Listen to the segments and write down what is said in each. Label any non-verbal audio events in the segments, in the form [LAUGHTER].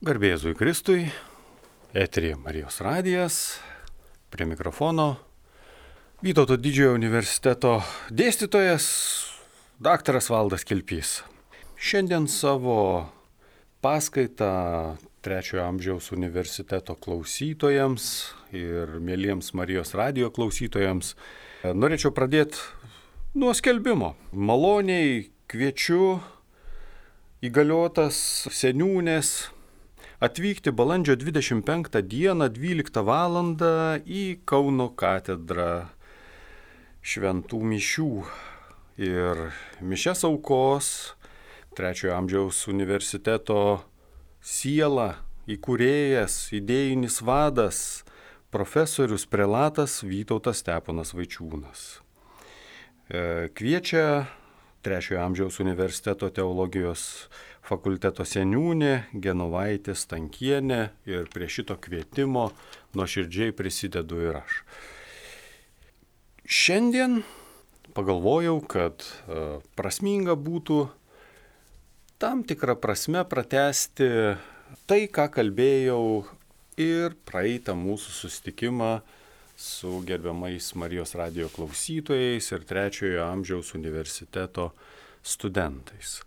Garbėzui Kristui, eterija Marijos radijas, prie mikrofono Vytauto didžiojo universiteto dėstytojas daktaras Valdas Kilpys. Šiandien savo paskaitą trečiojo amžiaus universiteto klausytojams ir mėlyjams Marijos radio klausytojams norėčiau pradėti nuo skelbimo. Maloniai kviečiu įgaliotas seniūnės atvykti balandžio 25 dieną 12 val. į Kauno katedrą šventų mišių. Ir mišes aukos trečiojo amžiaus universiteto siela, įkūrėjas, idėjinis vadas, profesorius prelatas Vytautas Steponas Vaičiūnas. E, kviečia Trečiojo amžiaus universiteto teologijos fakulteto seniūnė Genovaitė Stankienė ir prie šito kvietimo nuoširdžiai prisidedu ir aš. Šiandien pagalvojau, kad e, prasminga būtų tam tikrą prasme pratesti tai, ką kalbėjau ir praeitą mūsų sustikimą su gerbiamais Marijos radio klausytojais ir trečiojo amžiaus universiteto studentais.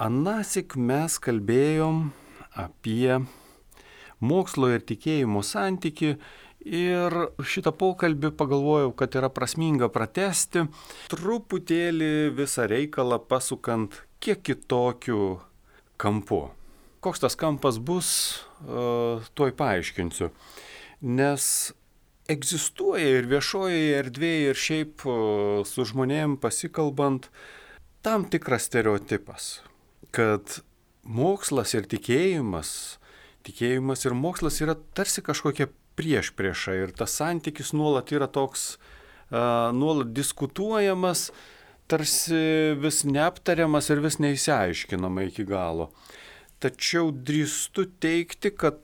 Anasik mes kalbėjom apie mokslo ir tikėjimo santyki ir šitą pokalbį pagalvojau, kad yra prasminga pratesti, truputėlį visą reikalą pasukant kiek kitokiu kampu. Koks tas kampas bus, uh, tuoj paaiškinsiu. Nes egzistuoja ir viešojoje erdvėje, ir šiaip su žmonėm pasikalbant tam tikras stereotipas, kad mokslas ir tikėjimas, tikėjimas ir mokslas yra tarsi kažkokia prieš priešą ir tas santykis nuolat yra toks, uh, nuolat diskutuojamas, tarsi vis neaptariamas ir vis neįsiaiškinama iki galo. Tačiau drįstu teikti, kad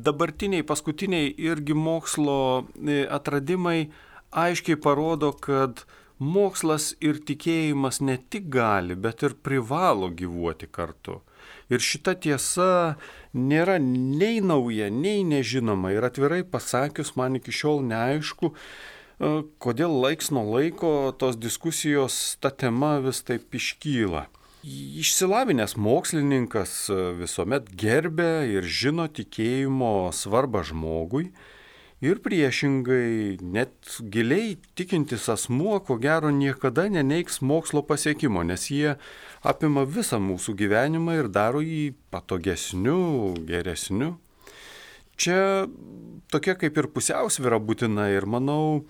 dabartiniai paskutiniai irgi mokslo e, atradimai aiškiai parodo, kad mokslas ir tikėjimas ne tik gali, bet ir privalo gyvuoti kartu. Ir šita tiesa nėra nei nauja, nei nežinoma. Ir atvirai pasakius, man iki šiol neaišku, e, kodėl laiks nuo laiko tos diskusijos ta tema vis taip iškyla. Išsilavinęs mokslininkas e, visuomet gerbė ir žino tikėjimo svarbą žmogui ir priešingai, net giliai tikintis asmuo, ko gero, niekada neneiks mokslo pasiekimo, nes jie apima visą mūsų gyvenimą ir daro jį patogesniu, geresniu. Čia tokia kaip ir pusiausvėra būtina ir manau,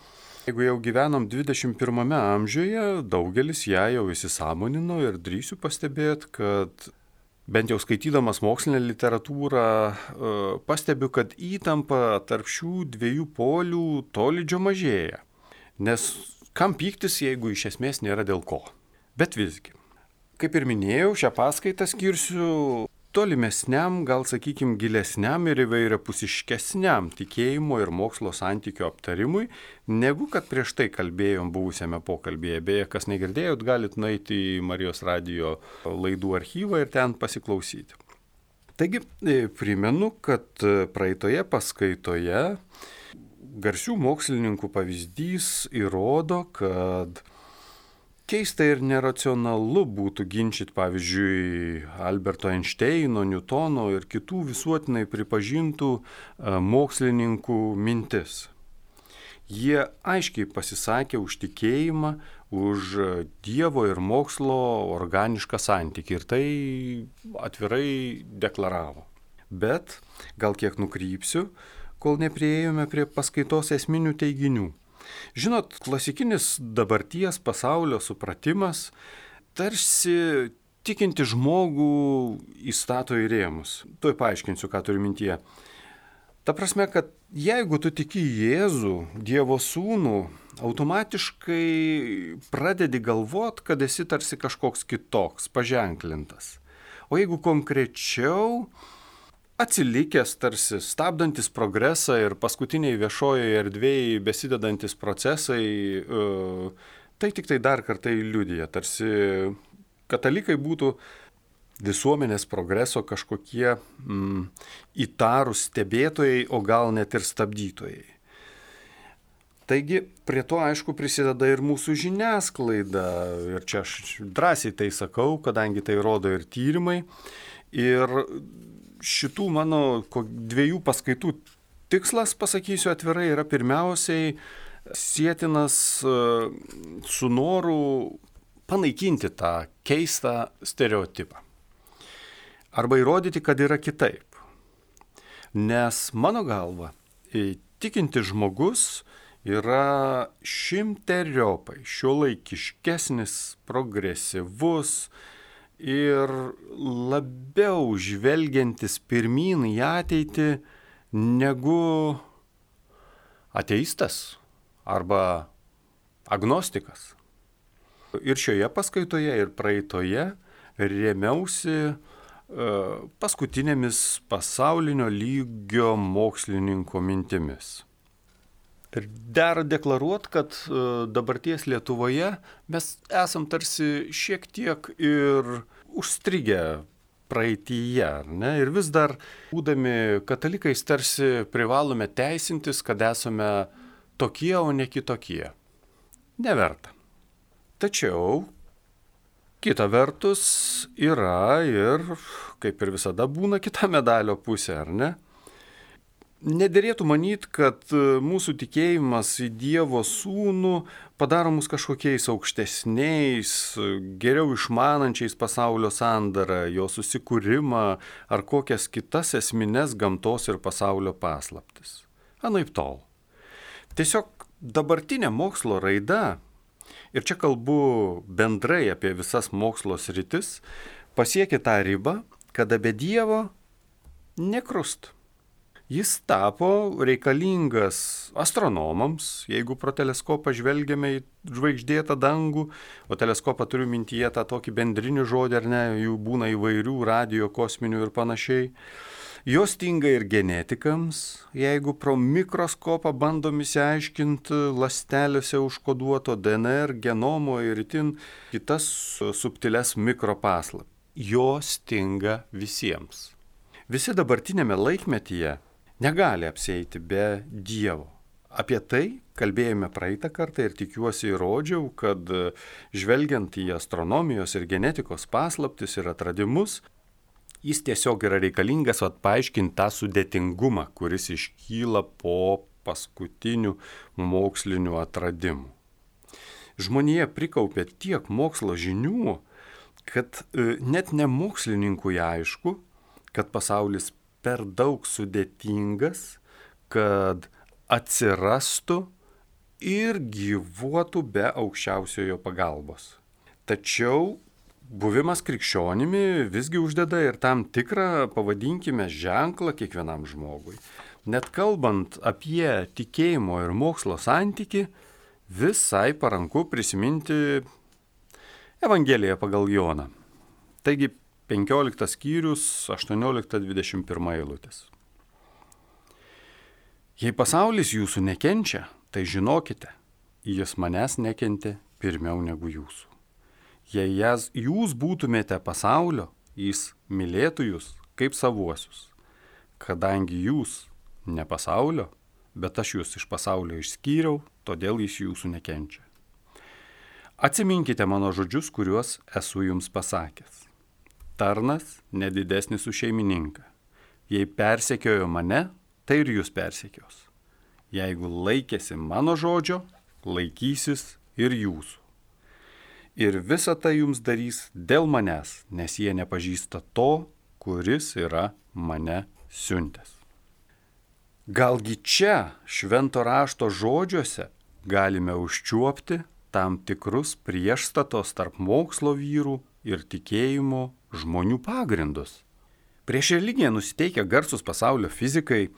Jeigu jau gyvenam 21 amžiuje, daugelis ją jau įsisamonino ir drįsiu pastebėti, kad bent jau skaitydamas mokslinę literatūrą, e, pastebiu, kad įtampa tarp šių dviejų polių tolydžio mažėja. Nes kam pyktis, jeigu iš esmės nėra dėl ko. Bet visgi. Kaip ir minėjau, šią paskaitą skirsiu tolimesniam, gal sakykime, gilesniam ir įvairiapusiškesniam tikėjimo ir mokslo santykių aptarimui, negu kad prieš tai kalbėjom buvusiame pokalbėje. Beje, kas negirdėjot, galit nueiti į Marijos radio laidų archyvą ir ten pasiklausyti. Taigi, e, primenu, kad e, praeitoje paskaitoje garsių mokslininkų pavyzdys įrodo, kad keista ir neracionalu būtų ginčyti, pavyzdžiui, Alberto Einšteino, Newtono ir kitų visuotinai pripažintų e, mokslininkų mintis. Jie aiškiai pasisakė už tikėjimą, už Dievo ir mokslo organišką santykį ir tai atvirai deklaravo. Bet gal kiek nukrypsiu, kol neprieėjome prie paskaitos esminių teiginių. Žinot, klasikinis dabarties pasaulio supratimas tarsi tikinti žmogų įstato į rėmus. Tuoj paaiškinsiu, ką turiu mintyje. Ta prasme, kad jeigu tu tiki Jėzų, Dievo sūnų, automatiškai pradedi galvot, kad esi tarsi kažkoks kitoks, paženklintas. O jeigu konkrečiau, atsilikęs tarsi, stabdantis progresą ir paskutiniai viešojoje erdvėje besidedantis procesai, e, tai tik tai dar kartą liūdija, tarsi katalikai būtų visuomenės progreso kažkokie mm, įtarus stebėtojai, o gal net ir stabdytojai. Taigi prie to aišku prisideda ir mūsų žiniasklaida. Ir čia aš drąsiai tai sakau, kadangi tai rodo ir tyrimai. Ir šitų mano dviejų paskaitų tikslas, pasakysiu atvirai, yra pirmiausiai sėtinas e, su noru panaikinti tą keistą stereotipą. Arba įrodyti, kad yra kitaip. Nes mano galva, tikinti žmogus yra šimteriopai šiuolaikiškesnis, progresyvus ir labiau žvelgiantis pirmin į ateitį negu ateistas arba agnostikas. Ir šioje paskaitoje, ir praeitoje rėmiausi e, paskutinėmis pasaulinio lygio mokslininko mintimis. Ir dera deklaruoti, kad e, dabarties Lietuvoje mes esam tarsi šiek tiek ir užstrigę praeitįje, ne? Ir vis dar, būdami katalikais, tarsi privalome teisintis, kad esame tokie, o ne kitokie. Neverta. Tačiau, kita vertus, yra ir, kaip ir visada būna, kita medalio pusė, ar ne? Nederėtų manyti, kad e, mūsų tikėjimas į Dievo sūnų padaro mus kažkokiais aukštesniais, geriau išmanančiais pasaulio sandarą, jo susikūrimą ar kokias kitas esminės gamtos ir pasaulio paslaptis. Anaip tol. Tiesiog dabartinė mokslo raida, ir čia kalbu bendrai apie visas mokslo sritis, pasiekė tą ribą, kada be Dievo nekrust. Jis tapo reikalingas astronomams, jeigu pro teleskopą žvelgiame į žvaigždėtą dangų, o teleskopą turiu mintyje tą tokį bendrinį žodį, ar ne, jų būna įvairių radio, kosminių ir panašiai. Jos tinga ir genetikams, jeigu pro mikroskopą bandom įsiaiškinti lastelėse užkoduoto DNR, genomo ir itin kitas subtiles mikropaslaptis. Jos tinga visiems. Visi dabartinėme laikmetyje negali apsėti be Dievo. Apie tai kalbėjome praeitą kartą ir tikiuosi įrodžiau, kad žvelgiant į astronomijos ir genetikos paslaptis ir atradimus, jis tiesiog yra reikalingas atpaaiškinti tą sudėtingumą, kuris iškyla po paskutinių mokslinių atradimų. Žmonija prikaupė tiek mokslo žinių, kad e, net ne mokslininkui aišku, kad pasaulis per daug sudėtingas, kad atsirastų ir gyvuotų be aukščiausiojo pagalbos. Tačiau buvimas krikščionimi visgi uždeda ir tam tikrą, pavadinkime, ženklą kiekvienam žmogui. Net kalbant apie tikėjimo ir mokslo santyki, visai paranku prisiminti Evangeliją pagal Joną. Taigi 15 skyrius 18-21 eilutės. Jei pasaulis jūsų nekenčia, tai žinokite, jis manęs nekentė pirmiau negu jūsų. Jei jas, jūs būtumėte pasaulio, jis mylėtų jūs kaip savuosius. Kadangi jūs ne pasaulio, bet aš jūs iš pasaulio išskyriau, todėl jis jūsų nekenčia. Atsiminkite mano žodžius, kuriuos esu jums pasakęs tarnas nedidesnis už šeimininką. Jei persekiojo mane, tai ir jūs persekios. Jeigu laikėsi mano žodžio, laikysis ir jūsų. Ir visa tai jums darys dėl manęs, nes jie nepažįsta to, kuris yra mane siuntęs. Galgi čia švento rašto žodžiuose galime užčiuopti tam tikrus priešstatos tarp mokslo vyrų ir tikėjimo žmonių pagrindus. Prieš religiją nusiteikę garsus pasaulio fizikai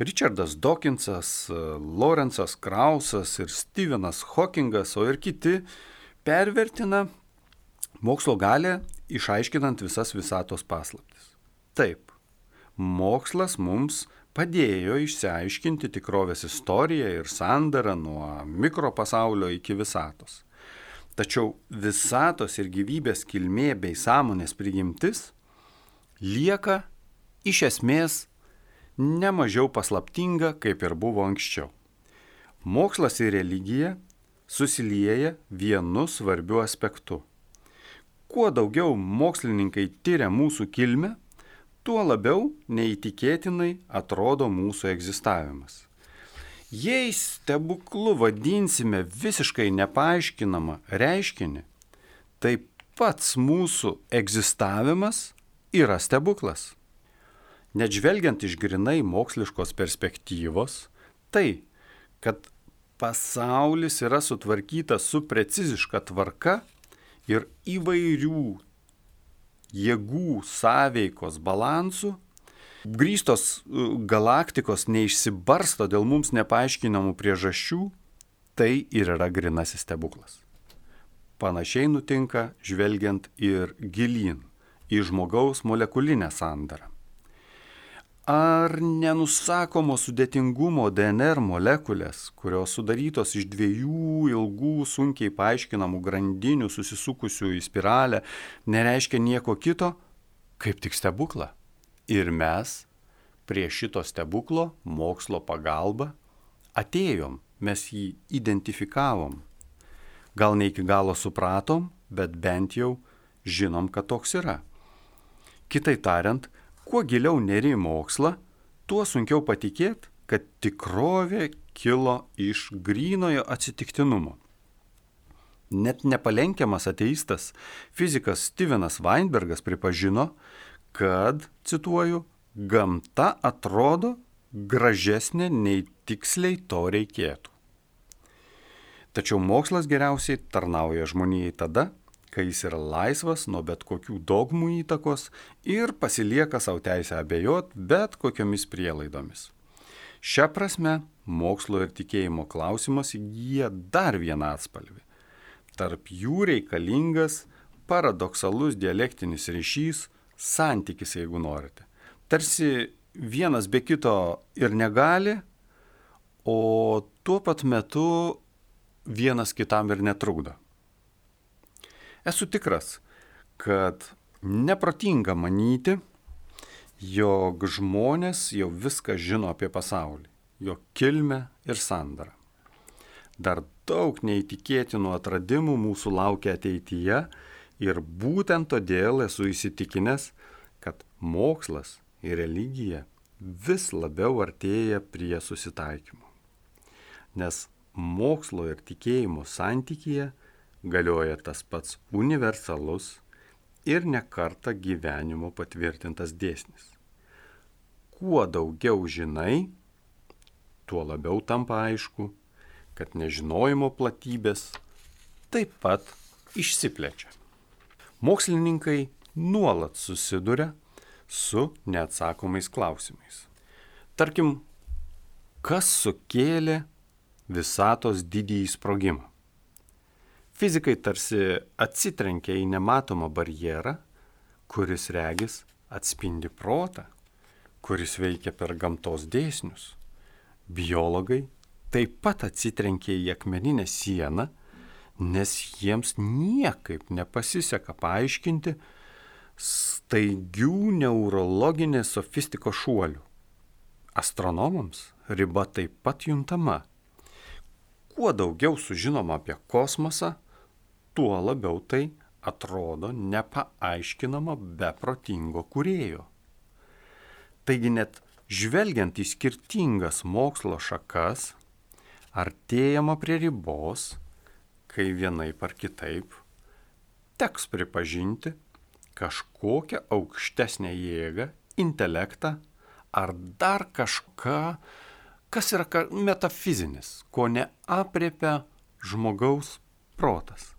Richardas Dawkinsas, Lorenzas Krausas ir Stevenas Hawkingas, o ir kiti pervertina mokslo galę išaiškinant visas visatos paslaptis. Taip, mokslas mums padėjo išsiaiškinti tikrovės istoriją ir sandarą nuo mikropasaulio iki visatos. Tačiau visatos ir gyvybės kilmė bei sąmonės prigimtis lieka iš esmės nemažiau paslaptinga, kaip ir buvo anksčiau. Mokslas ir religija susilieja vienu svarbiu aspektu. Kuo daugiau mokslininkai tyria mūsų kilmę, tuo labiau neįtikėtinai atrodo mūsų egzistavimas. Jei stebuklu vadinsime visiškai nepaaiškinamą reiškinį, tai pats mūsų egzistavimas yra stebuklas. Net žvelgiant iš grinai moksliškos perspektyvos, tai, kad pasaulis yra sutvarkytas su preciziška tvarka ir įvairių jėgų sąveikos balansų, grįstos e, galaktikos neišsibarsto dėl mums nepaaiškinamų priežasčių, tai ir yra grinasis stebuklas. Panašiai nutinka žvelgiant ir gilin į žmogaus molekulinę sandarą. Ar nenusakomo sudėtingumo DNR molekulės, kurios sudarytos iš dviejų ilgų, sunkiai paaiškinamų grandinių susisukusių į spiralę, nereiškia nieko kito, kaip tik stebuklą? Ir mes prie šito stebuklo mokslo pagalba atėjom, mes jį identifikavom. Gal ne iki galo supratom, bet bent jau žinom, kad toks yra. Kitai tariant, kuo giliau neri mokslą, tuo sunkiau patikėti, kad tikrovė kilo iš grynojo atsitiktinumo. Net nepalenkiamas ateistas fizikas Stevenas Weinbergas pripažino, kad, cituoju, gamta atrodo gražesnė nei tiksliai to reikėtų. Tačiau mokslas geriausiai tarnauja žmonijai tada, kai jis yra laisvas nuo bet kokių dogmų įtakos ir pasilieka savo teisę abejot bet kokiomis prielaidomis. Šią prasme mokslo ir tikėjimo klausimas įgyja dar vieną atspalvį. Tarp jų reikalingas paradoksalus dialektinis ryšys santykis, jeigu norite. Tarsi vienas be kito ir negali, o tuo pat metu vienas kitam ir netrukdo. Esu tikras, kad neprotinga manyti, jog žmonės jau viską žino apie pasaulį, jo kilmę ir sandarą. Dar daug neįtikėtinų atradimų mūsų laukia ateityje Ir būtent todėl esu įsitikinęs, kad mokslas ir religija vis labiau artėja prie susitaikymo. Nes mokslo ir tikėjimo santykyje galioja tas pats universalus ir nekarta gyvenimo patvirtintas dėsnis. Kuo daugiau žinai, tuo labiau tampa aišku, kad nežinojimo platybės taip pat išsiplečia. Mokslininkai nuolat susiduria su neatsakomais klausimais. Tarkim, kas sukėlė visatos didįjį sprogimą? Fizikai tarsi atsitrenkia į nematomą barjerą, kuris regis atspindi protą, kuris veikia per gamtos dėsnius. Biologai taip pat atsitrenkia į akmeninę sieną, nes jiems niekaip nepasiseka paaiškinti staigių neurologinės sofistikos šuolių. Astronomams riba taip pat juntama. Kuo daugiau sužinoma apie kosmosą, tuo labiau tai atrodo nepaaiškinama beprotingo kurėjo. Taigi net žvelgiant į skirtingas mokslo šakas, artėjama prie ribos, kai vienaip ar kitaip teks pripažinti kažkokią aukštesnę jėgą, intelektą ar dar kažką, kas yra metafizinis, ko neapriepia žmogaus protas.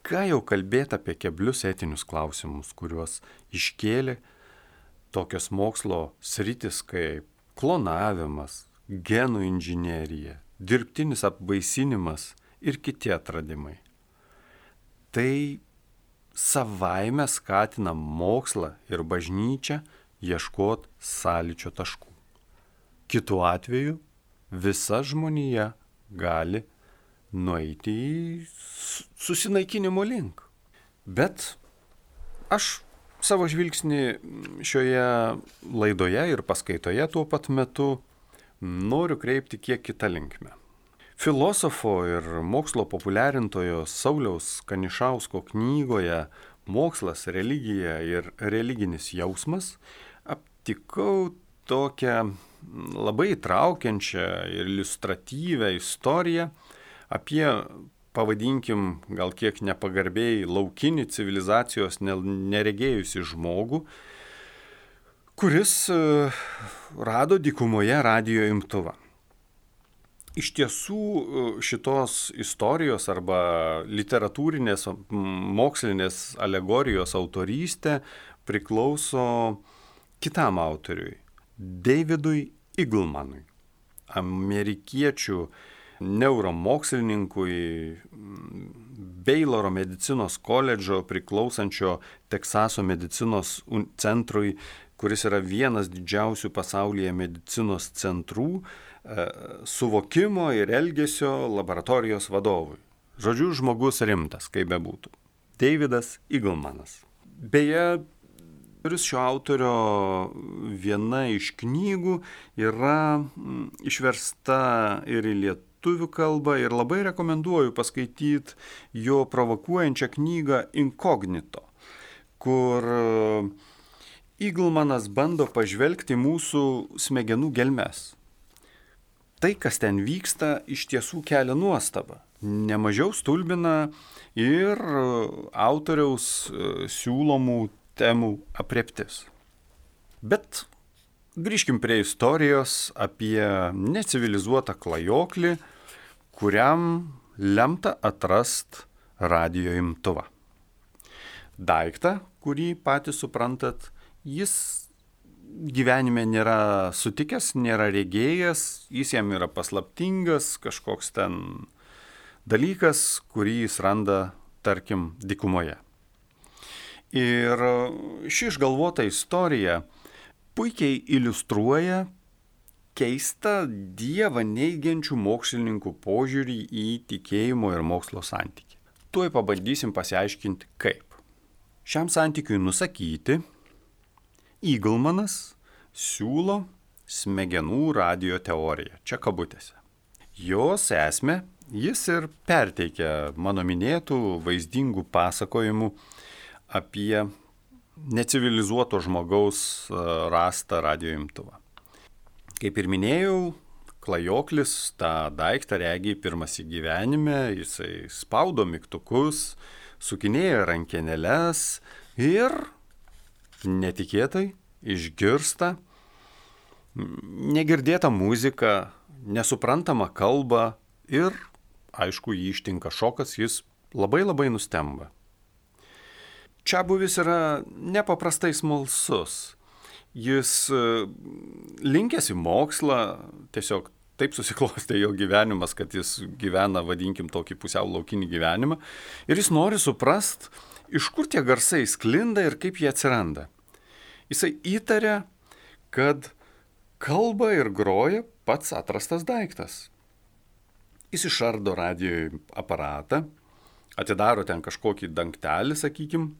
Ką jau kalbėti apie keblius etinius klausimus, kuriuos iškėlė tokios mokslo sritis kaip klonavimas, genų inžinierija, dirbtinis apvaisinimas ir kiti atradimai. Tai savaime skatina mokslą ir bažnyčią ieškoti sąlyčio taškų. Kitu atveju visa žmonija gali nueiti į susinaikinimo link. Bet aš savo žvilgsnį šioje laidoje ir paskaitoje tuo pat metu noriu kreipti kiek kitą linkmę. Filosofo ir mokslo populiarintojo Sauliaus Kanišausko knygoje Mokslas, religija ir religinis jausmas aptikau tokią labai traukiančią ir iliustratyvę istoriją apie pavadinkim, gal kiek nepagarbiai, laukinį civilizacijos neregėjusi žmogų, kuris e, rado dykumoje radio imtuvą. Iš tiesų e, šitos istorijos arba literatūrinės, mokslinės alegorijos autorystė priklauso kitam autoriui - Davidui Iglmanui, amerikiečių neuromokslininkui Beiloro medicinos koledžo priklausančio Teksaso medicinos centrui, kuris yra vienas didžiausių pasaulyje medicinos centrų, suvokimo ir elgesio laboratorijos vadovui. Žodžiu, žmogus rimtas, kaip bebūtų. Davidas Iglmanas. Beje, kuris šio autorio viena iš knygų yra išversta ir į lietuvių kalbą ir labai rekomenduoju paskaityti jo provokuojančią knygą Inkognito, kur Iglmanas e, bando pažvelgti mūsų smegenų gelmes. Tai, kas ten vyksta, iš tiesų kelia nuostabą. Nemažiau stulbina ir e, autoriaus e, siūlomų temų apreptis. Bet grįžkim prie istorijos apie necivilizuotą klajoklį, kuriam lemta atrast radio imtuvą. Daiktą, kurį patys suprantat, jis gyvenime nėra sutikęs, nėra regėjęs, jis jam yra paslaptingas, kažkoks ten dalykas, kurį jis randa, tarkim, dikumoje. Ir ši išgalvota istorija puikiai iliustruoja keistą Dievą neigiančių mokslininkų požiūrį į tikėjimo ir mokslo santykį. Tuoj pabandysim pasiaiškinti kaip. Šiam santykiui nusakyti, Eagle'manas siūlo smegenų radio teoriją, čia kabutėse. Jos esmę jis ir perteikia mano minėtų vaizdingų pasakojimų apie necivilizuoto žmogaus rastą radio imtuvą. Kaip ir minėjau, klajoklis tą daiktą regi pirmas į gyvenime, jisai spaudo mygtukus, sukinėja rankenėles ir netikėtai išgirsta negirdėtą muziką, nesuprantamą kalbą ir, aišku, jį ištinka šokas, jis labai labai nustemba. Čia buvis yra nepaprastai smalsus jis e, linkęs į mokslą, tiesiog taip susiklostė jo gyvenimas, kad jis gyvena, vadinkim, tokį pusiau laukinį gyvenimą. Ir jis nori suprast, iš kur tie garsai sklinda ir kaip jie atsiranda. Jisai įtaria, kad kalba ir groja pats atrastas daiktas. Jis išardo radio aparatą, atidaro ten kažkokį dangtelį, sakykim,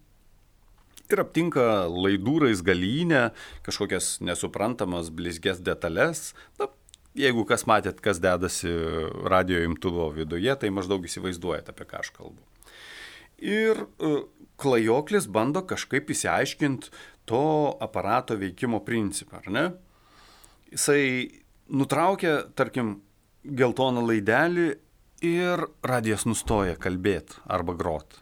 ir aptinka laidų raizgalynę, kažkokias nesuprantamas blizgės detalės. Na, jeigu kas matėt, kas dedasi radio imtuvo viduje, tai maždaug įsivaizduojate, apie ką aš kalbu. Ir uh, klajoklis bando kažkaip įsiaiškinti to aparato veikimo principą, ar ne? Jisai nutraukia, tarkim, geltoną laidelį ir radijas nustoja kalbėti arba grot.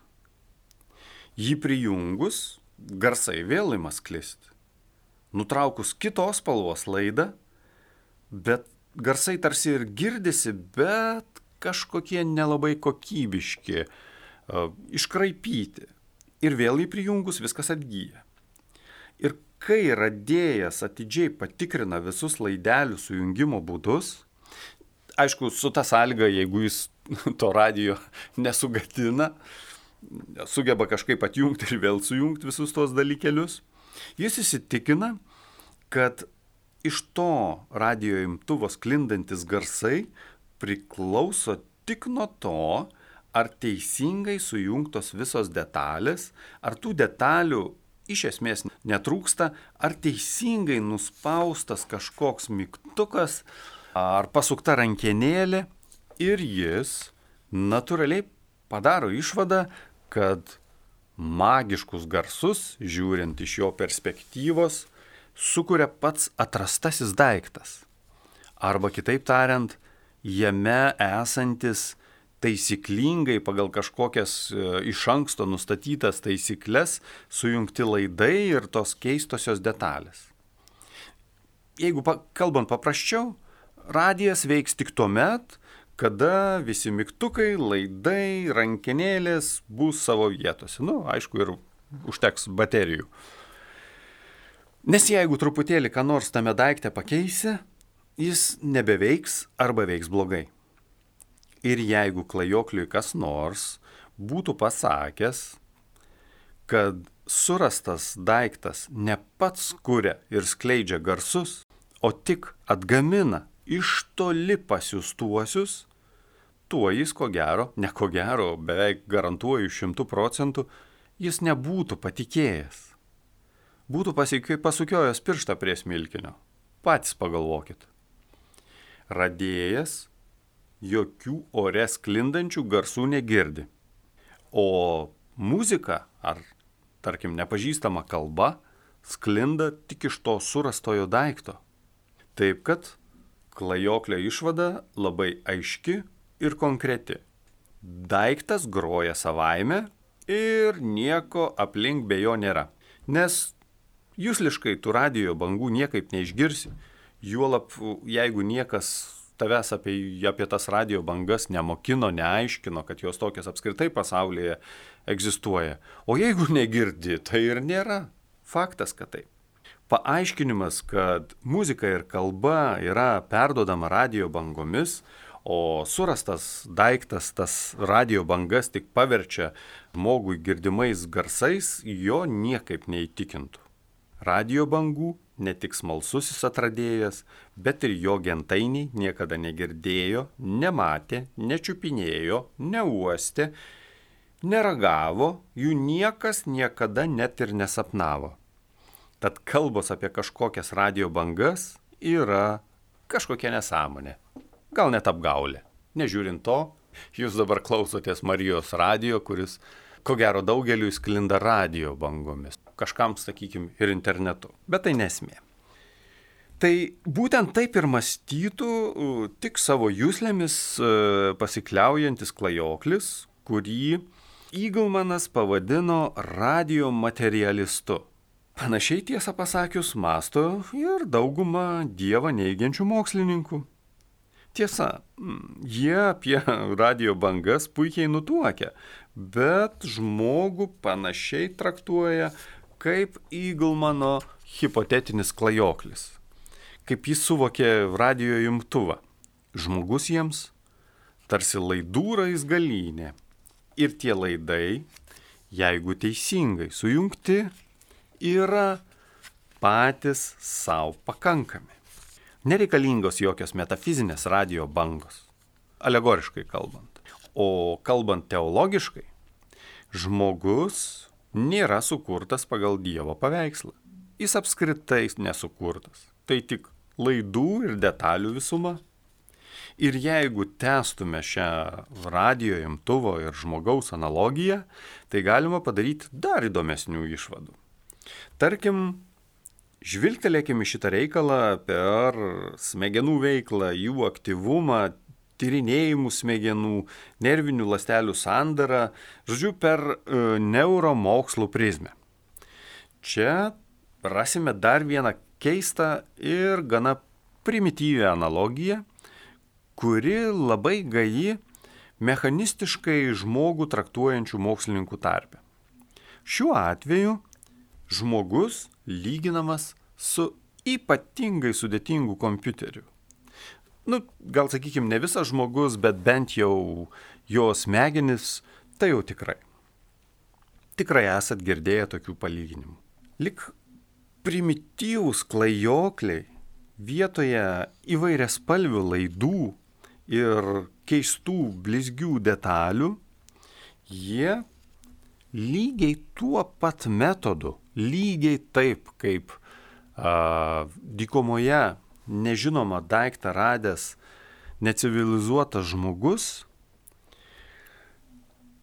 Jį prijungus, garsai vėl ima sklisti. Nutraukus kitos spalvos laidą, bet garsai tarsi ir girdisi, bet kažkokie nelabai kokybiški, uh, iškraipyti. Ir vėl jį prijungus viskas atgyja. Ir kai radėjas atidžiai patikrina visus laidelių sujungimo būdus, aišku, su ta sąlyga, jeigu jis [LAUGHS] to radio nesugatina, sugeba kažkaip atjungti ir vėl sujungti visus tos dalykelius, jis įsitikina, kad iš to radio imtuvo sklindantis garsai priklauso tik nuo to, ar teisingai sujungtos visos detalės, ar tų detalių iš esmės netrūksta, ar teisingai nuspaustas kažkoks mygtukas, ar pasukta rankenėlė? Ir jis natūraliai padaro išvadą, kad magiškus garsus, žiūrint iš jo perspektyvos, sukuria pats atrastasis daiktas. Arba kitaip tariant, jame esantis taisyklingai pagal kažkokias e, iš anksto nustatytas taisyklės sujungti laidai ir tos keistosios detalės. Jeigu pa, kalbant paprasčiau, radijas veiks tik tuo met, kada visi mygtukai, laidai, rankenėlės bus savo vietose. Nu, aišku, ir užteks baterijų. Nes jeigu truputėlį ką nors tame daikte pakeisi, jis nebeveiks arba veiks blogai. Ir jeigu klajokliui kas nors būtų pasakęs, kad surastas daiktas ne pats kuria ir skleidžia garsus, o tik atgamina iš toli pasiustuosius, tuo jis ko gero, ne ko gero, beveik garantuoju šimtų procentų, jis nebūtų patikėjęs. Būtų pasukiojęs pirštą prie smilkinio. Patys pagalvokit. Radėjas jokių ore sklindančių garsų negirdi. O muzika ar, tarkim, nepažįstama kalba sklinda tik iš to surastojo daikto. Taip kad klajoklio išvada labai aiški ir konkreti. Daiktas groja savaime ir nieko aplink be jo nėra. Nes jūsliškai tų radio bangų niekaip neišgirsi. Juolap, jeigu niekas tavęs apie, apie tas radio bangas nemokino, neaiškino, kad jos tokias apskritai pasaulyje egzistuoja. O jeigu negirdi, tai ir nėra. Faktas, kad taip. Paaiškinimas, kad muzika ir kalba yra perdodama radio bangomis, o surastas daiktas tas radio bangas tik paverčia žmogui girdimais garsais, jo niekaip neįtikintų. Radio bangų ne tik smalsusis atradėjas, bet ir jo gentainiai niekada negirdėjo, nematė, nečiupinėjo, neuostė, neragavo, jų niekas niekada net ir nesapnavo. Tad kalbos apie kažkokias radio bangas yra kažkokia nesąmonė. Gal net apgaulė. Nežiūrint to, jūs dabar klausotės Marijos radio, kuris ko gero daugeliu sklinda radio bangomis kažkam, sakykime, ir internetu. Bet tai nesmė. Tai būtent taip ir mąstytų tik savo jūslėmis e, pasikliaujantis klajoklis, kurį Eaglemanas pavadino radio materialistu. Panašiai tiesą pasakius masto ir dauguma Dievą neigiančių mokslininkų. Tiesa, jie apie radio bangas puikiai nutuokia, bet žmogų panašiai traktuoja kaip Eaglemano hipotetinis klajoklis, kaip jis suvokė radio jungtuvą. Žmogus jiems tarsi laidų raizgalynė. Ir tie laidai, jeigu teisingai sujungti, yra patys savo pakankami. Nereikalingos jokios metafizinės radio bangos, alegoriškai kalbant. O kalbant teologiškai, žmogus nėra sukurtas pagal Dievo paveikslą. Jis apskritai nesukurtas. Tai tik laidų ir detalių visuma. Ir jeigu testume šią radio imtuvo ir žmogaus analogiją, tai galima padaryti dar įdomesnių išvadų. Tarkim, žvilgtelėkime šitą reikalą per smegenų veiklą, jų aktyvumą, tyrinėjimų smegenų, nervinių ląstelių sandarą, žodžiu, per e, neuromokslų prizmę. Čia rasime dar vieną keistą ir gana primityvę analogiją, kuri labai gaji mechanistiškai žmogų traktuojančių mokslininkų tarpe. Šiuo atveju žmogus lyginamas su ypatingai sudėtingu kompiuteriu nu, gal sakykime, ne visas žmogus, bet bent jau jo smegenis, tai jau tikrai. Tikrai esat girdėję tokių palyginimų. Lik primityvūs klajokliai vietoje įvairias spalvių laidų ir keistų blizgių detalių, jie lygiai tuo pat metodu, lygiai taip kaip a, dykumoje nežinomą daiktą radęs necivilizuotas žmogus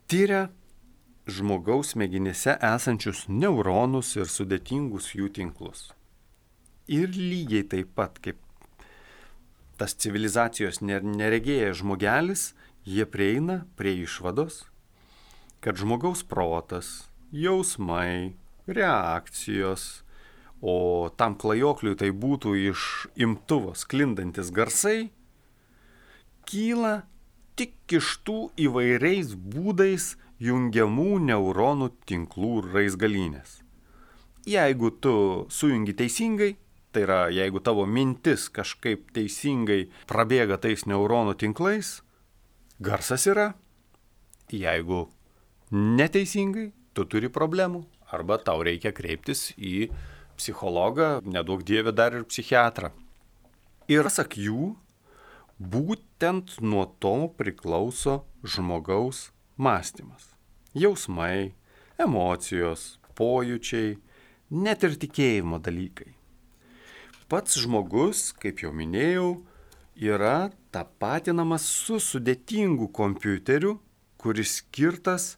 tyria žmogaus smegenyse esančius neuronus ir sudėtingus jų tinklus. Ir lygiai taip pat kaip tas civilizacijos neregėjęs žmogelis, jie prieina prie išvados, kad žmogaus protas, jausmai, reakcijos, o tam klajokliui tai būtų iš imtuvo sklindantis garsai, kyla tik iš tų įvairiais būdais jungiamų neuronų tinklų raizgalynės. Jeigu tu sujungi teisingai, tai yra jeigu tavo mintis kažkaip teisingai prabėga tais neuronų tinklais, garsas yra. Jeigu neteisingai, tu turi problemų arba tau reikia kreiptis į psichologą, nedaug dievė dar ir psichiatrą. Ir sak jų, būtent nuo to priklauso žmogaus mąstymas. Jausmai, emocijos, pojūčiai, net ir tikėjimo dalykai. Pats žmogus, kaip jau minėjau, yra tapatinamas su sudėtingu kompiuteriu, kuris skirtas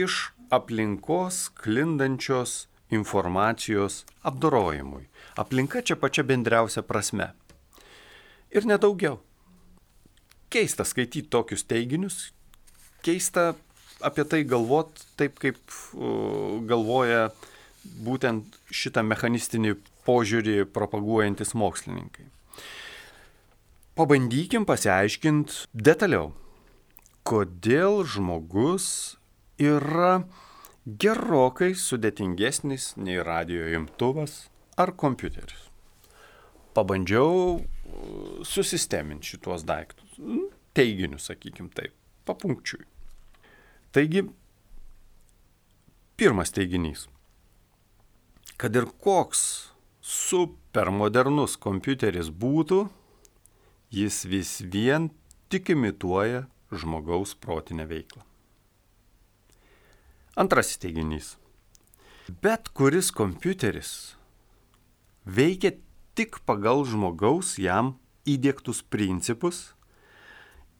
iš aplinkos klindančios informacijos apdorojimui. Aplinka čia pačia bendriausia prasme. Ir nedaugiau. Keista skaityti tokius teiginius, keista apie tai galvot taip, kaip uh, galvoja būtent šitą mechanistinį požiūrį propaguojantis mokslininkai. Pabandykim pasiaiškinti detaliau, kodėl žmogus yra gerokai sudėtingesnis nei radio imtuvas ar kompiuteris. Pabandžiau uh, susisteminti šitos daiktus, nu, teiginius, sakykim taip, papunkčiui. Taigi, pirmas teiginys. Kad ir koks supermodernus kompiuteris būtų, jis vis vien tik imituoja žmogaus protinę veiklą. Antrasis teiginys. Bet kuris kompiuteris veikia tik pagal žmogaus jam įdėktus principus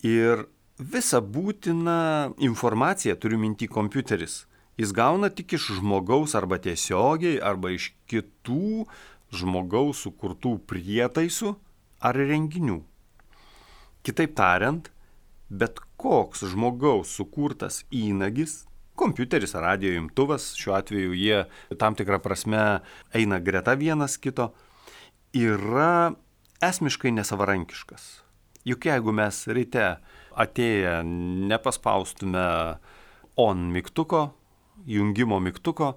ir visą būtiną informaciją, turiu minti kompiuteris, jis gauna tik iš žmogaus arba tiesiogiai, arba iš kitų žmogaus sukurtų prietaisų ar renginių. Kitaip tariant, bet koks žmogaus sukurtas įnagis kompiuteris ar radio imtuvas, šiuo atveju jie tam tikrą prasme eina greta vienas kito, yra esmiškai nesavarankiškas. Juk jeigu mes ryte atėję nepaspaustume on mygtuko, jungimo mygtuko,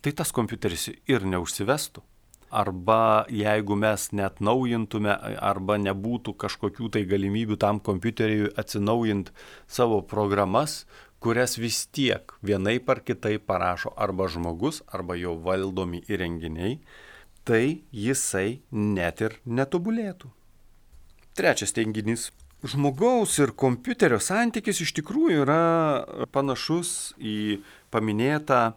tai tas kompiuteris ir neužsivestų. Arba jeigu mes net naujintume, arba nebūtų kažkokių tai galimybių tam kompiuteriui atsinaujinti savo programas, kurias vis tiek vienaip ar kitaip parašo arba žmogus, arba jo valdomi įrenginiai, tai jisai net ir netobulėtų. Trečias teiginys. Žmogaus ir kompiuterio santykis iš tikrųjų yra panašus į paminėtą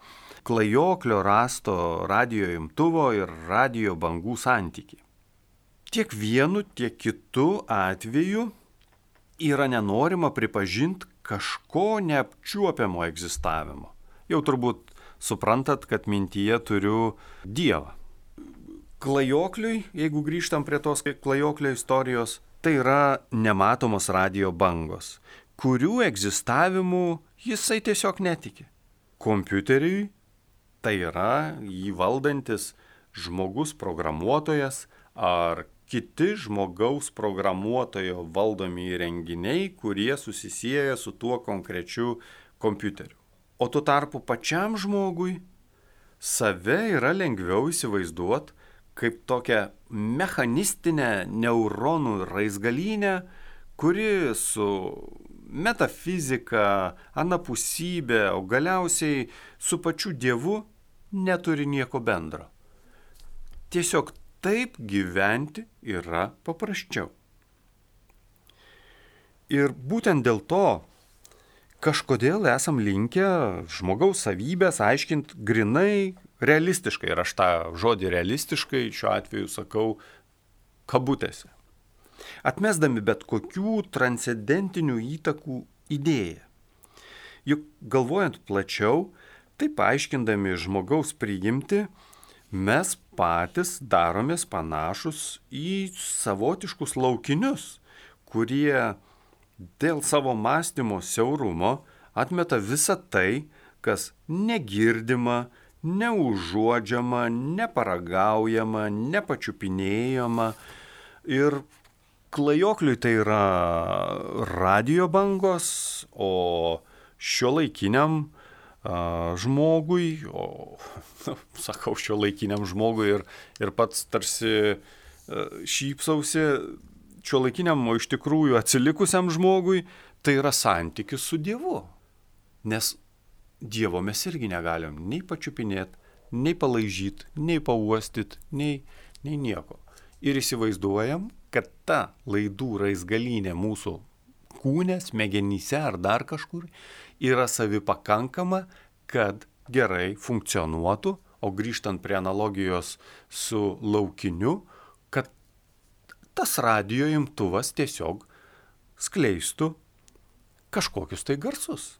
klajoklio rasto radio imtuvo ir radio bangų santyki. Tiek vienu, tiek kitu atveju yra nenorima pripažinti, kažko neapčiuopiamo egzistavimo. Jau turbūt suprantat, kad mintyje turiu Dievą. Klajokliui, jeigu grįžtam prie tos klajoklio istorijos, tai yra nematomos radio bangos, kurių egzistavimu jisai tiesiog netiki. Kompiuteriui tai yra jį valdantis žmogus programuotojas ar kiti žmogaus programuotojo valdomi įrenginiai, kurie susisieja su tuo konkrečiu kompiuteriu. O tuo tarpu pačiam žmogui save yra lengviau įsivaizduoti kaip tokią mechanistinę neuronų raizgalynę, kuri su metafizika, anapusybė, o galiausiai su pačiu Dievu neturi nieko bendro. Tiesiog taip gyventi yra paprasčiau. Ir būtent dėl to, kažkodėl esam linkę žmogaus savybės aiškinti grinai realistiškai. Ir aš tą žodį realistiškai šiuo atveju sakau kabutėse. Atmesdami bet kokių transcendentinių įtakų idėją. Juk galvojant plačiau, taip aiškindami žmogaus priimti, mes patys daromės panašus į savotiškus laukinius, kurie dėl savo mąstymo siaurumo atmeta visą tai, kas negirdima, neužuodžiama, neparagaujama, nepačiupinėjama. Ir klajokliui tai yra radio bangos, o šio laikiniam žmogui, o nu, sakau šio laikiniam žmogui ir, ir pats tarsi a, šypsausi, šio laikiniam, o iš tikrųjų atsilikusiam žmogui, tai yra santykis su Dievu. Nes Dievo mes irgi negalim nei pačiupinėti, nei palaižyti, nei pauostyti, nei, nei nieko. Ir įsivaizduojam, kad ta laidų raizgalinė mūsų kūne, smegenyse ar dar kažkur yra savipakankama, kad gerai funkcionuotų, o grįžtant prie analogijos su laukiniu, kad tas radio imtuvas tiesiog skleistų kažkokius tai garsus.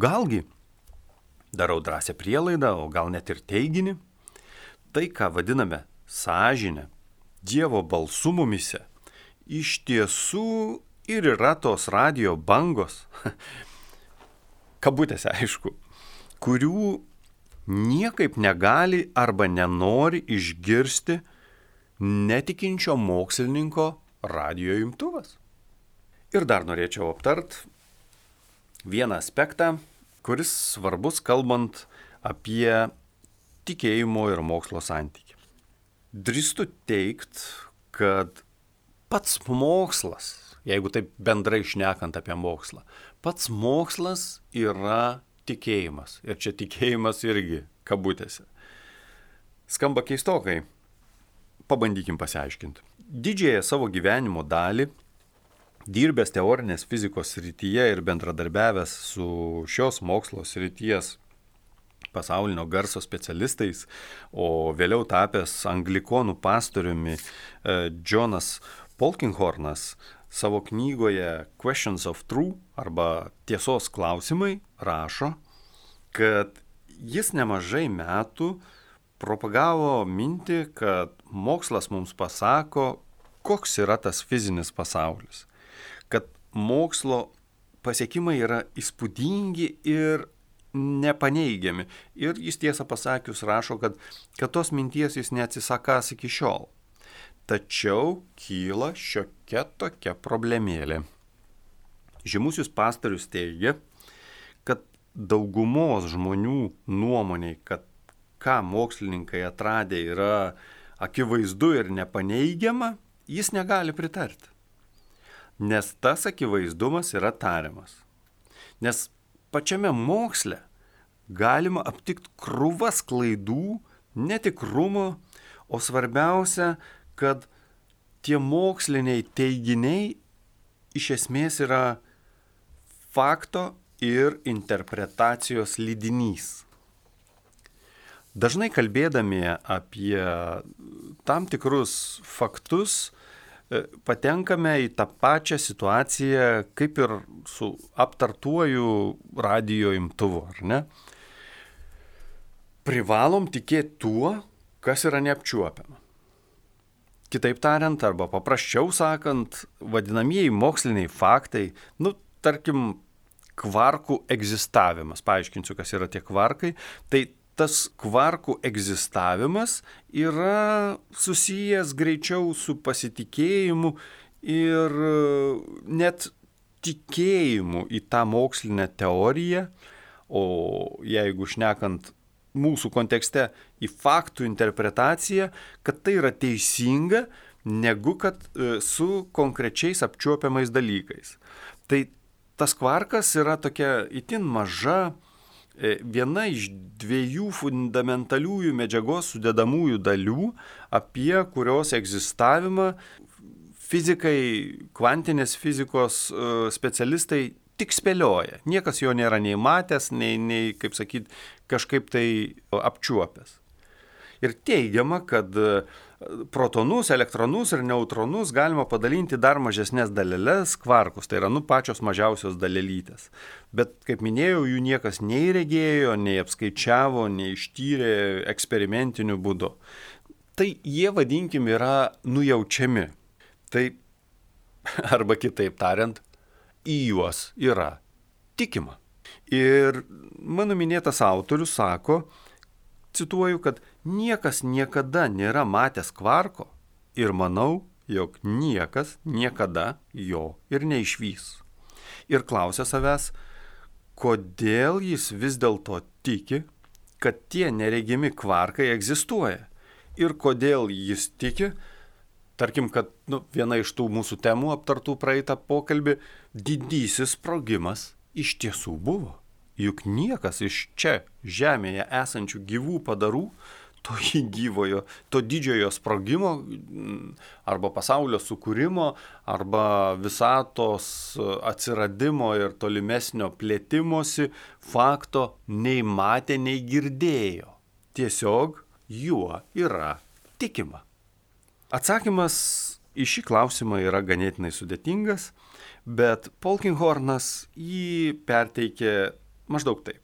Galgi, darau drąsią prielaidą, o gal net ir teiginį, tai, ką vadiname sąžinę, Dievo balsu mumise, iš tiesų ir yra tos radio bangos, [LAUGHS] kabutėse aišku, kurių niekaip negali arba nenori išgirsti netikinčio mokslininko radio imtuvas. Ir dar norėčiau aptart vieną aspektą, kuris svarbus kalbant apie tikėjimo ir mokslo santykį. Drįstu teikti, kad pats mokslas, jeigu taip bendrai šnekant apie mokslą, pats mokslas yra tikėjimas. Ir čia tikėjimas irgi kabutėse. Skamba keistokai. Pabandykim pasiaiškinti. Didžiąją savo gyvenimo dalį, dirbęs teorinės fizikos srityje ir bendradarbiavęs su šios mokslo srities pasaulinio garso specialistais, o vėliau tapęs anglikonų pastoriumi Jonas Polkinghornas savo knygoje Questions of True arba Tiesos klausimai rašo, kad jis nemažai metų propagavo mintį, kad mokslas mums pasako, koks yra tas fizinis pasaulis. Kad mokslo pasiekimai yra įspūdingi ir nepaneigiami. Ir jis tiesą pasakius rašo, kad, kad tos minties jis neatsisakas iki šiol. Tačiau kyla šiokia tokia problemėlė. Žymusis pastorius teigia, kad daugumos žmonių nuomoniai, kad ką mokslininkai atradė yra akivaizdu ir nepaneigiama, jis negali pritarti. Nes tas akivaizdumas yra tariamas. Nes pačiame moksle galima aptikti krūvas klaidų, netikrumo, o svarbiausia, kad tie moksliniai teiginiai iš esmės yra fakto ir interpretacijos lydinys. Dažnai kalbėdami apie tam tikrus faktus, e, patenkame į tą pačią situaciją kaip ir su aptartuoju radio imtuvu, ar ne? Privalom tikėti tuo, kas yra neapčiuopiama. Kitaip tariant, arba paprasčiau sakant, vadinamieji moksliniai faktai, nu, tarkim, kvarkų egzistavimas, paaiškinsiu, kas yra tie kvarkai, tai tas kvarkų egzistavimas yra susijęs greičiau su pasitikėjimu ir net tikėjimu į tą mokslinę teoriją, o jeigu šnekant mūsų kontekste į faktų interpretaciją, kad tai yra teisinga, negu kad e, su konkrečiais apčiuopiamais dalykais. Tai tas kvarkas yra tokia itin maža, e, viena iš dviejų fundamentaliųjų medžiagos sudedamųjų dalių, apie kurios egzistavimą fizikai, kvantinės fizikos e, specialistai tik spėlioja. Niekas jo nėra nei matęs, nei, nei kaip sakyt, kažkaip tai apčiuopęs. Ir teigiama, kad e, protonus, elektronus ir neutronus galima padalinti dar mažesnės dalelės kvarkus, tai yra nu pačios mažiausios dalelytės. Bet, kaip minėjau, jų niekas nei regėjo, nei apskaičiavo, nei ištyrė eksperimentiniu būdu. Tai jie, vadinkim, yra nujaučiami. Tai, [LAUGHS] arba kitaip tariant, į juos yra tikima. Ir mano minėtas autorius sako, cituoju, kad niekas niekada nėra matęs kvarko ir manau, jog niekas niekada jo ir neišvys. Ir klausia savęs, kodėl jis vis dėlto tiki, kad tie neregimi kvarkai egzistuoja. Ir kodėl jis tiki, tarkim, kad nu, viena iš tų mūsų temų aptartų praeitą pokalbį, didysis sprogimas iš tiesų buvo. Juk niekas iš čia žemėje esančių gyvų padarų to [LAUGHS] gyvojo, to didžiojo sprogimo arba pasaulio sukūrimo, arba visatos atsiradimo ir tolimesnio plėtimosi fakto nei matė, nei girdėjo. Tiesiog juo yra tikima. Atsakymas į šį klausimą yra ganėtinai sudėtingas, bet Polkinghornas jį perteikė maždaug taip.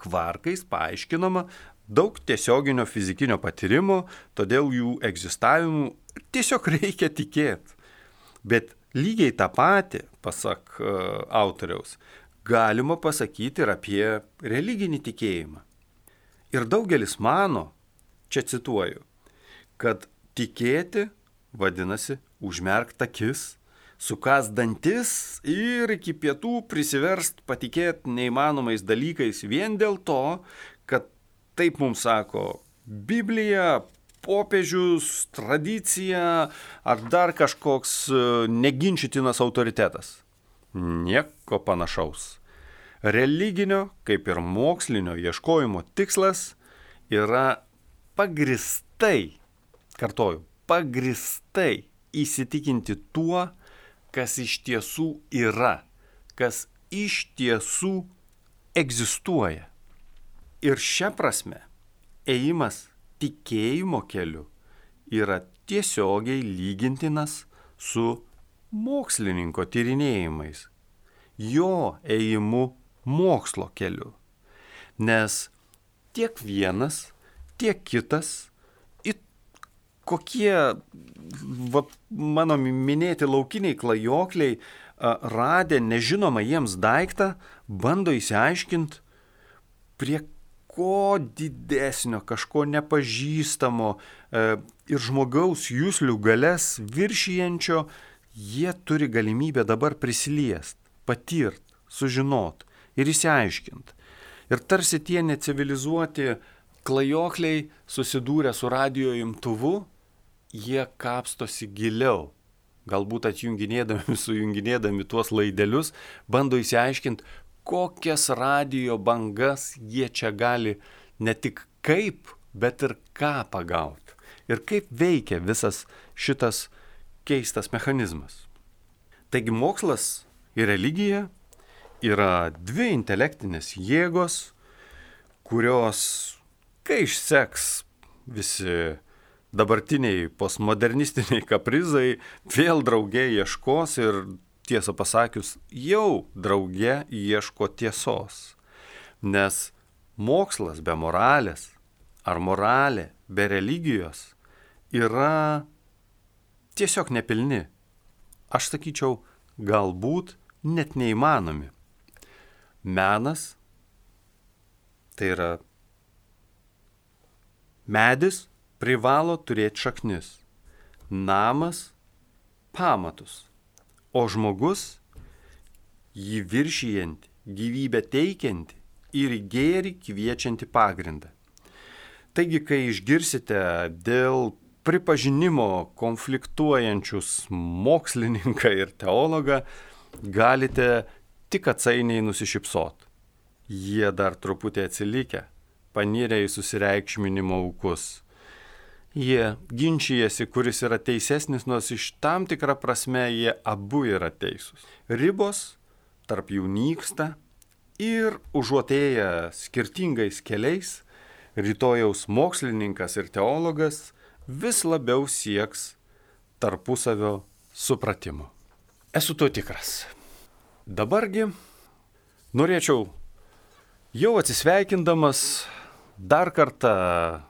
Kvarkais paaiškinama daug tiesioginio fizikinio patyrimo, todėl jų egzistavimu tiesiog [LAUGHS] reikia tikėti. Bet lygiai tą patį, pasak uh, autoriaus, galima pasakyti ir apie religinį tikėjimą. Ir daugelis mano, čia cituoju, kad tikėti vadinasi užmerkti akis, sukas dantis ir iki pietų prisiverst patikėti neįmanomais dalykais vien dėl to, kad taip mums sako Biblija, popiežius, tradicija ar dar kažkoks e, neginčytinas autoritetas. Nieko panašaus. Religinio, kaip ir mokslinio ieškojimo tikslas yra pagristai, kartoju, pagristai įsitikinti tuo, kas iš tiesų yra, kas iš tiesų egzistuoja. Ir šia prasme ėjimas tikėjimo keliu yra tiesiogiai lygintinas su mokslininko tyrinėjimais, jo ėjimu mokslo keliu. Nes tiek vienas, tiek kitas, it kokie va, mano minėti laukiniai klajokliai, radę nežinomą jiems daiktą, bando įsiaiškinti, prie kažko didesnio, kažko nepažįstamo e, ir žmogaus jūslių galės viršijančio, jie turi galimybę dabar prisiliest, patirt, sužinot ir įsiaiškint. Ir tarsi tie necivilizuoti klajokliai susidūrę su radio imtuvu, jie kapstosi giliau. Galbūt atjunginėdami, [LAUGHS] sujunginėdami tuos laidelius, bando įsiaiškinti, kokias radio bangas jie čia gali ne tik kaip, bet ir ką pagauti. Ir kaip veikia visas šitas keistas mechanizmas. Taigi mokslas ir religija yra dvi intelektinės jėgos, kurios, kai išseks visi dabartiniai postmodernistiniai kaprizai, vėl draugiai ieškos ir tiesą pasakius, jau drauge ieško tiesos. Nes mokslas be moralės ar moralė be religijos yra tiesiog nepilni. Aš sakyčiau, galbūt net neįmanomi. Menas tai yra medis privalo turėti šaknis, namas pamatus o žmogus jį viršijantį, gyvybę teikiantį ir gėri kviečiantį pagrindą. Taigi, kai išgirsite dėl pripažinimo konfliktuojančius mokslininką ir teologą, galite tik atsainiai nusišypsot. Jie dar truputį atsilikę, panirę į susireikšminimo aukus jie ginčijasi, kuris yra teisesnis, nors iš tam tikrą prasme jie abu yra teisūs. Ribos tarp jų nyksta ir užuotėję skirtingais keliais, rytojaus mokslininkas ir teologas vis labiau sieks tarpusavio supratimo. Esu tuo tikras. Dabargi norėčiau jau atsisveikindamas dar kartą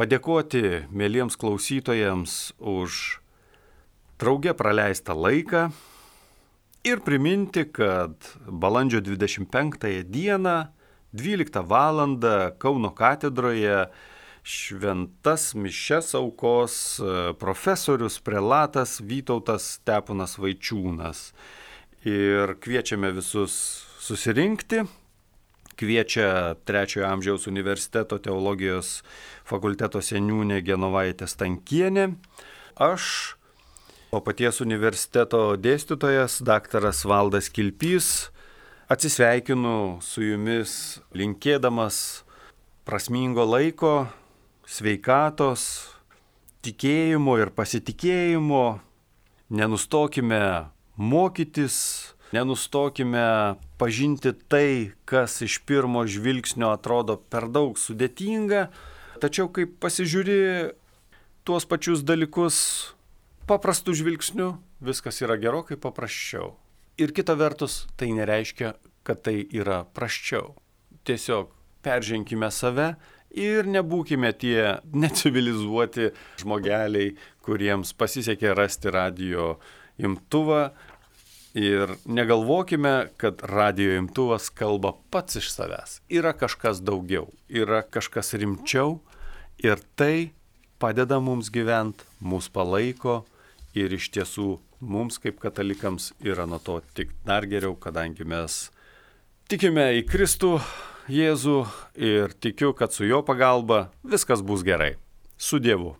padėkoti mėlyms klausytojams už draugę praleistą laiką ir priminti, kad balandžio 25 dieną 12 val. Kauno katedroje šventas mišes aukos e, profesorius prelatas Vytautas Steponas Vaičiūnas. Ir kviečiame visus susirinkti. Kviečia Trečiojo amžiaus universiteto teologijos fakulteto seniūnė Genovaitė Stankienė. Aš, o paties universiteto dėstytojas daktaras Valdas Kilpys, atsisveikinu su jumis linkėdamas prasmingo laiko, sveikatos, tikėjimo ir pasitikėjimo, nenustokime mokytis, nenustokime pažinti tai, kas iš pirmo žvilgsnio atrodo per daug sudėtinga, tačiau kai pasižiūri tuos pačius dalykus paprastų žvilgsnių, viskas yra gerokai paprasčiau. Ir kita vertus, tai nereiškia, kad tai yra praščiau. Tiesiog perženkime save ir nebūkime tie [LAUGHS] necivilizuoti žmogeliai, kuriems pasisekė rasti radio imtuvą. Ir negalvokime, kad radio imtuvas kalba pats iš savęs. Yra kažkas daugiau, yra kažkas rimčiau ir tai padeda mums gyventi, mus palaiko ir iš tiesų mums kaip katalikams yra nuo to tik dar geriau, kadangi mes tikime į Kristų, Jėzų ir tikiu, kad su jo pagalba viskas bus gerai. Su Dievu.